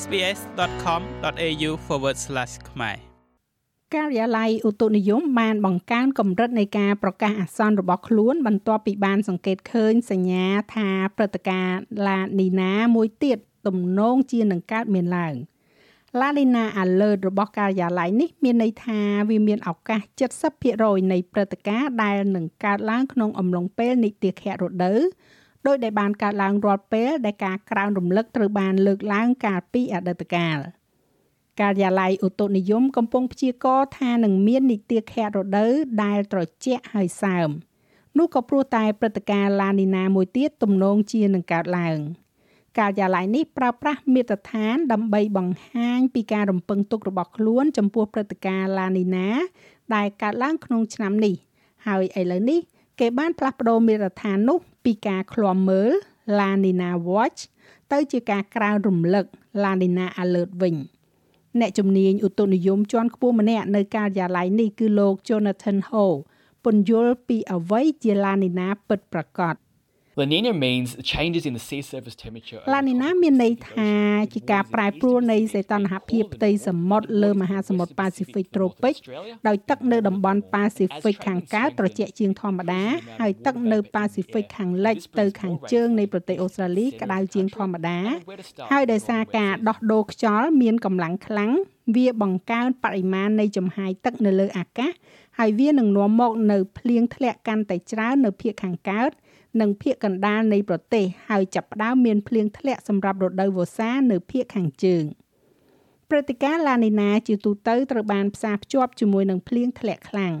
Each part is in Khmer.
sbs.com.au/ ខ្មែរការិយាល័យឧតុនិយមបានបង្កើនកម្រិតនៃការប្រកាសអាសន្នរបស់ខ្លួនបន្ទាប់ពីបានសង្កេតឃើញសញ្ញាថាព្រឹត្តិការណ៍ឡានីណាមួយទៀតទំនងជានឹងកើតមានឡើង La Nina Alert របស់ការិយាល័យនេះមានន័យថាវាមានឱកាស70%នៃព្រឹត្តិការណ៍ដែលនឹងកើតឡើងក្នុងអំឡុងពេលនីតិខៈរដូវ ដោយដែលបានកើតឡើងរាល់ពេលដែលការក្រើនរំលឹកត្រូវបានលើកឡើងកាលពីអតីតកាលការិយាល័យឧតុនិយមកំពុងព្យាករថានឹងមាននីតិខៈរដូវដែលត្រជាក់ហើយសើមនោះក៏ព្រោះតែព្រឹត្តិការណ៍ឡានីណាមួយទៀតទំនងជានឹងកើតឡើងការិយាល័យនេះប្រើប្រាស់មាត្រដ្ឋានដើម្បីបង្ហាញពីការរំពឹងទុករបស់ខ្លួនចំពោះព្រឹត្តិការណ៍ឡានីណា ដែលកើតឡើងក្នុងឆ្នាំនេះ ហើយឥឡូវនេះ គេបានផ្លាស់ប្ដូរមាត្រដ្ឋាននោះ ពីការឃ្លាំមើល La Nina Watch ទៅជាការក្រើនរំលឹក La Nina Alert វិញអ្នកជំនាញឧតុនិយមជាន់ខ្ពស់ម្នាក់នៅការិយាល័យនេះគឺលោក Jonathan Ho ពន្យល់ពីអ្វីជា La Nina ពិតប្រាកដ La Nina means changes in the sea surface temperature. La Nina មានន័យថាជាការប្រែប្រួលនៃសីតុណ្ហភាពផ្ទៃសមុទ្រលើមហាសមុទ្រប៉ាស៊ីហ្វិកត្រូពិកដោយទឹកនៅតំបន់ប៉ាស៊ីហ្វិកខាងកើតត្រជាក់ជាងធម្មតាហើយទឹកនៅប៉ាស៊ីហ្វិកខាងលិចទៅខាងជើងនៃប្រទេសអូស្ត្រាលីក្តៅជាងធម្មតា ហើយដោយសារការដោះដូរខ្យល់មានកម្លាំងខ្លាំងវាបង្កើនបរិមាណនៃចំហាយទឹកនៅលើអាកាសហើយវានឹងនាំមកនៅភ្លៀងធ្លាក់កាន់តែច្រើននៅភាគខាងកើត និងភាគកណ្ដាលនៃប្រទេសហើយចាប់ផ្ដើមមានភ្លៀងធ្លាក់សម្រាប់រដូវវស្សានៅភាគខាងជើងព្រឹត្តិការណ៍ឡានីណាជាទូទៅត្រូវបានផ្សារភ្ជាប់ជាមួយនឹងភ្លៀងធ្លាក់ខ្លាំង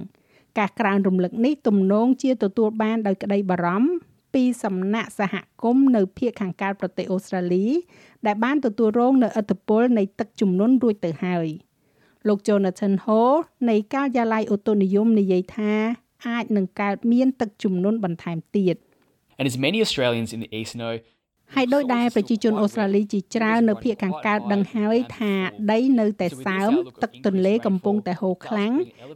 ការក្រើនរំលឹកនេះទំនងជាទទួលបានដោយក្តីបារម្ភពីសំណាក់សហគមន៍នៅភាគខាងកើតប្រទេសអូស្ត្រាលី ដែលបានទទួលរងនូវឥទ្ធិពលនៃទឹកជំនន់រួចទៅហើយលោក Jonathan Hall នៃការិយាល័យអូតូនិយមនិយាយថាអាចនឹងកើតមានទឹកជំនន់បន្ថែមទៀត And as many Australians in the east know, ហើយដោយដែលប្រជាជនអូស្ត្រាលីជាច្រើននៅភាគខាងកើតដឹងហើយថាដីនៅតែសើមទឹកទន្លេកំពុងតែហូរខ្លាំង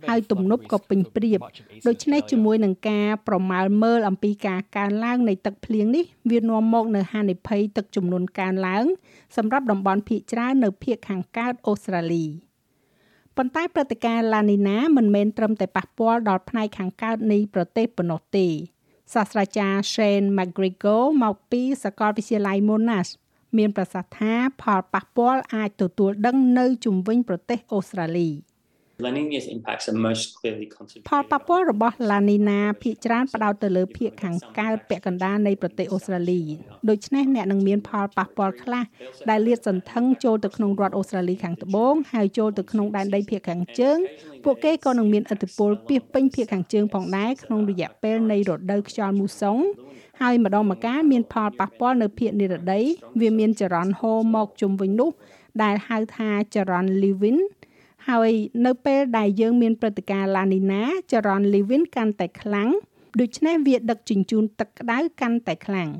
ហើយទំនប់ក៏ពេញព្រៀបដូច្នេះជាមួយនឹងការប្រមាលមើលអំពីការកើនឡើងនៃទឹកភ្លៀងនេះវានាំមកនៅហានិភ័យទឹកជំនន់កើនឡើង សម្រាប់តំបន់ភាគច្រើននៅភាគខាងកើតអូស្ត្រាលីប៉ុន្តែព្រឹត្តិការណ៍ឡានីណាមិនមែនត្រឹមតែប៉ះពាល់ដល់ផ្នែកខាងកើតនៃប្រទេសប៉ុណ្ណោះទេ សាស្ត្រាចារ្យ Shane McGregor មកពីសាកលវិទ្យាល័យ Monash មានប្រសាសន៍ថាផលប៉ះពាល់អាចទទួលដឹងនៅជុំវិញប្រទេសអូស្ត្រាលី។ La Nina's impacts are most clearly ផលប៉ះពាល់របស់ La Nina ភាគច្រើនផ្ដោតទៅលើភាគខាងកើតពាក់កណ្ដាលនៃប្រទេសអូស្ត្រាលីដូច្នេះអ្នកនឹងមានផលប៉ះពាល់ខ្លះដែលលាតសន្ធឹងចូលទៅក្នុងរដ្ឋអូស្ត្រាលីខាងត្បូងហើយចូលទៅក្នុងដែនដីភាគខាងជើងពួកគេក៏នឹងមានឥទ្ធិពលពីពេញភាគខាងជើងផងដែរក្នុងរយៈពេលនៃរដូវខ្យល់មូសុងហើយម្ដងម្កាលមានផលប៉ះពាល់នៅភាគនិរតីវាមានចរន្តហូរមកជុំវិញនោះដែលហៅថាចរន្ត Levin ហើយនៅពេលដែលយើងមានព្រឹត្តិការណ៍ឡានីណាចរន្ត Levin កាន់តែខ្លាំងដូច្នេះវាដឹកជញ្ជូនទឹកក្តៅកាន់តែខ្លាំង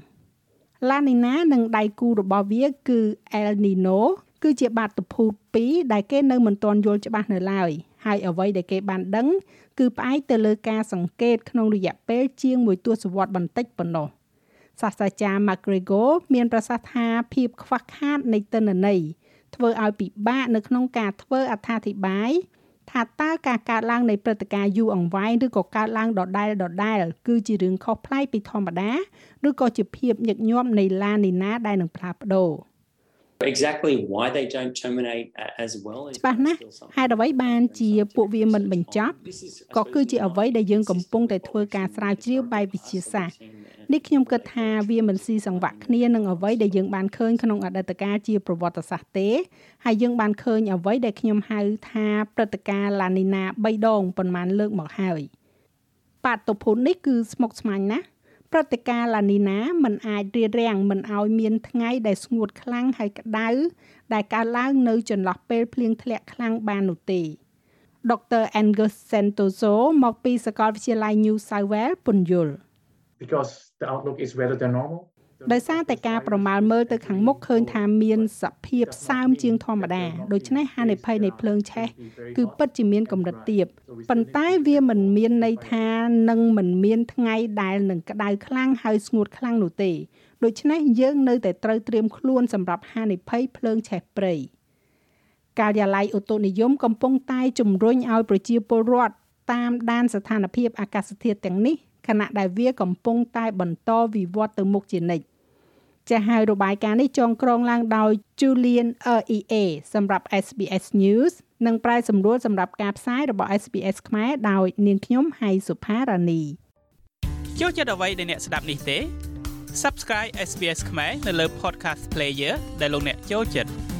ឡានីណានិងដៃគូរបស់វាគឺ El Nino គឺជាបាតុភូតពីរដែលគេនៅមិនទាន់យល់ច្បាស់នៅឡើយហើយអ្វីដែលគេបានដឹងគឺផ្អែកទៅលើការសង្កេតក្នុងរយៈពេលជាងមួយទសវត្សរ៍បន្តិចប៉ុណ្ណោះសាស្ត្រាចារ្យ McGregor មានប្រសាសន៍ថាភាពខ្វះខាតនៃទិន្នន័យ ធ្វើឲ្យពិបាកនៅក្នុងការធ្វើអត្ថាធិប្បាយថាតើការកើតឡើងនៃព្រឹត្តិការណ៍យូរអង្វែងឬក៏កើតឡើងដដែលដដែលគឺជារឿងខុសប្លែកពីធម្មតាឬក៏ជាភាពញឹកញាប់នៃឡានីណាដែលនឹងផ្លាស់ប្ដូរ exactly why they don't terminate as well ច្បាស់ណាស់ហេតុអ្វីបានជាពួកវាមិនបញ្ចប់ក៏គឺជាអ្វីដែលយើងកំពុងតែធ្វើការស្រាវជ្រាវបែបវិទ្យាសាស្ត្រនេះខ្ញុំគិតថាវាមិនស៊ីសង្វាក់គ្នានឹងអ្វីដែលយើងបានឃើញក្នុងអតីតកាលជាប្រវត្តិសាស្ត្រទេហើយយើងបានឃើញអ្វីដែលខ្ញុំហៅថាព្រឹត្តិការណ៍ឡានីណា3ដងប៉ុន្មានលើកមកហើយបាតុភូតនេះគឺស្មុគស្មាញណាស់ ព្រឹត្តិការណ៍ឡានីណាមិនអាចរារាំងមិនឲ្យមានថ្ងៃដែលស្ងួតខ្លាំងហើយក្តៅដែលកើតឡើងនៅចន្លោះពេលភ្លៀងធ្លាក់ខ្លាំងបាននោះទេដុកទ័រ Angus Santoso មកពីសាកលវិទ្យាល័យ New South Wales ពន្យល់ because the outlook is weather than normal ដោយសារតែការប្រមាលមើលទៅខាងមុខឃើញថាមានសភាពសើមជាងធម្មតាដូច្នេះហានិភ័យនៃភ្លើងឆេះគឺពិតជាមានកម្រិតទាបប៉ុន្តែវាមិនមានន័យថានឹងមិនមានថ្ងៃដែលនឹងក្តៅខ្លាំងហើយស្ងួតខ្លាំងនោះទេដូច្នេះយើងនៅតែត្រូវត្រៀមខ្លួនសម្រាប់ហានិភ័យភ្លើងឆេះព្រៃការិយាល័យឧតុនិយមកំពុងតែជំរុញឲ្យប្រជាពលរដ្ឋតាមដានស្ថានភាពអាកាសធាតុទាំងនេះ ខណៈដែលវាកំពុងតែបន្តវិវត្តទៅមុខជានិច្ចចាស់ហើយរបាយការណ៍នេះចងក្រងឡើងដោយ Julian EA សម្រាប់ SBS News និងប្រែសម្រួលសម្រាប់ការផ្សាយរបស់ SBS ខ្មែរដោយនាងខ្ញុំហៃសុផារ៉ានីចូលចិត្តអ្វីដែលអ្នកស្ដាប់នេះទេ Subscribe SBS ខ្មែរនៅលើ Podcast Player ដែលលោកអ្នកចូលចិត្ត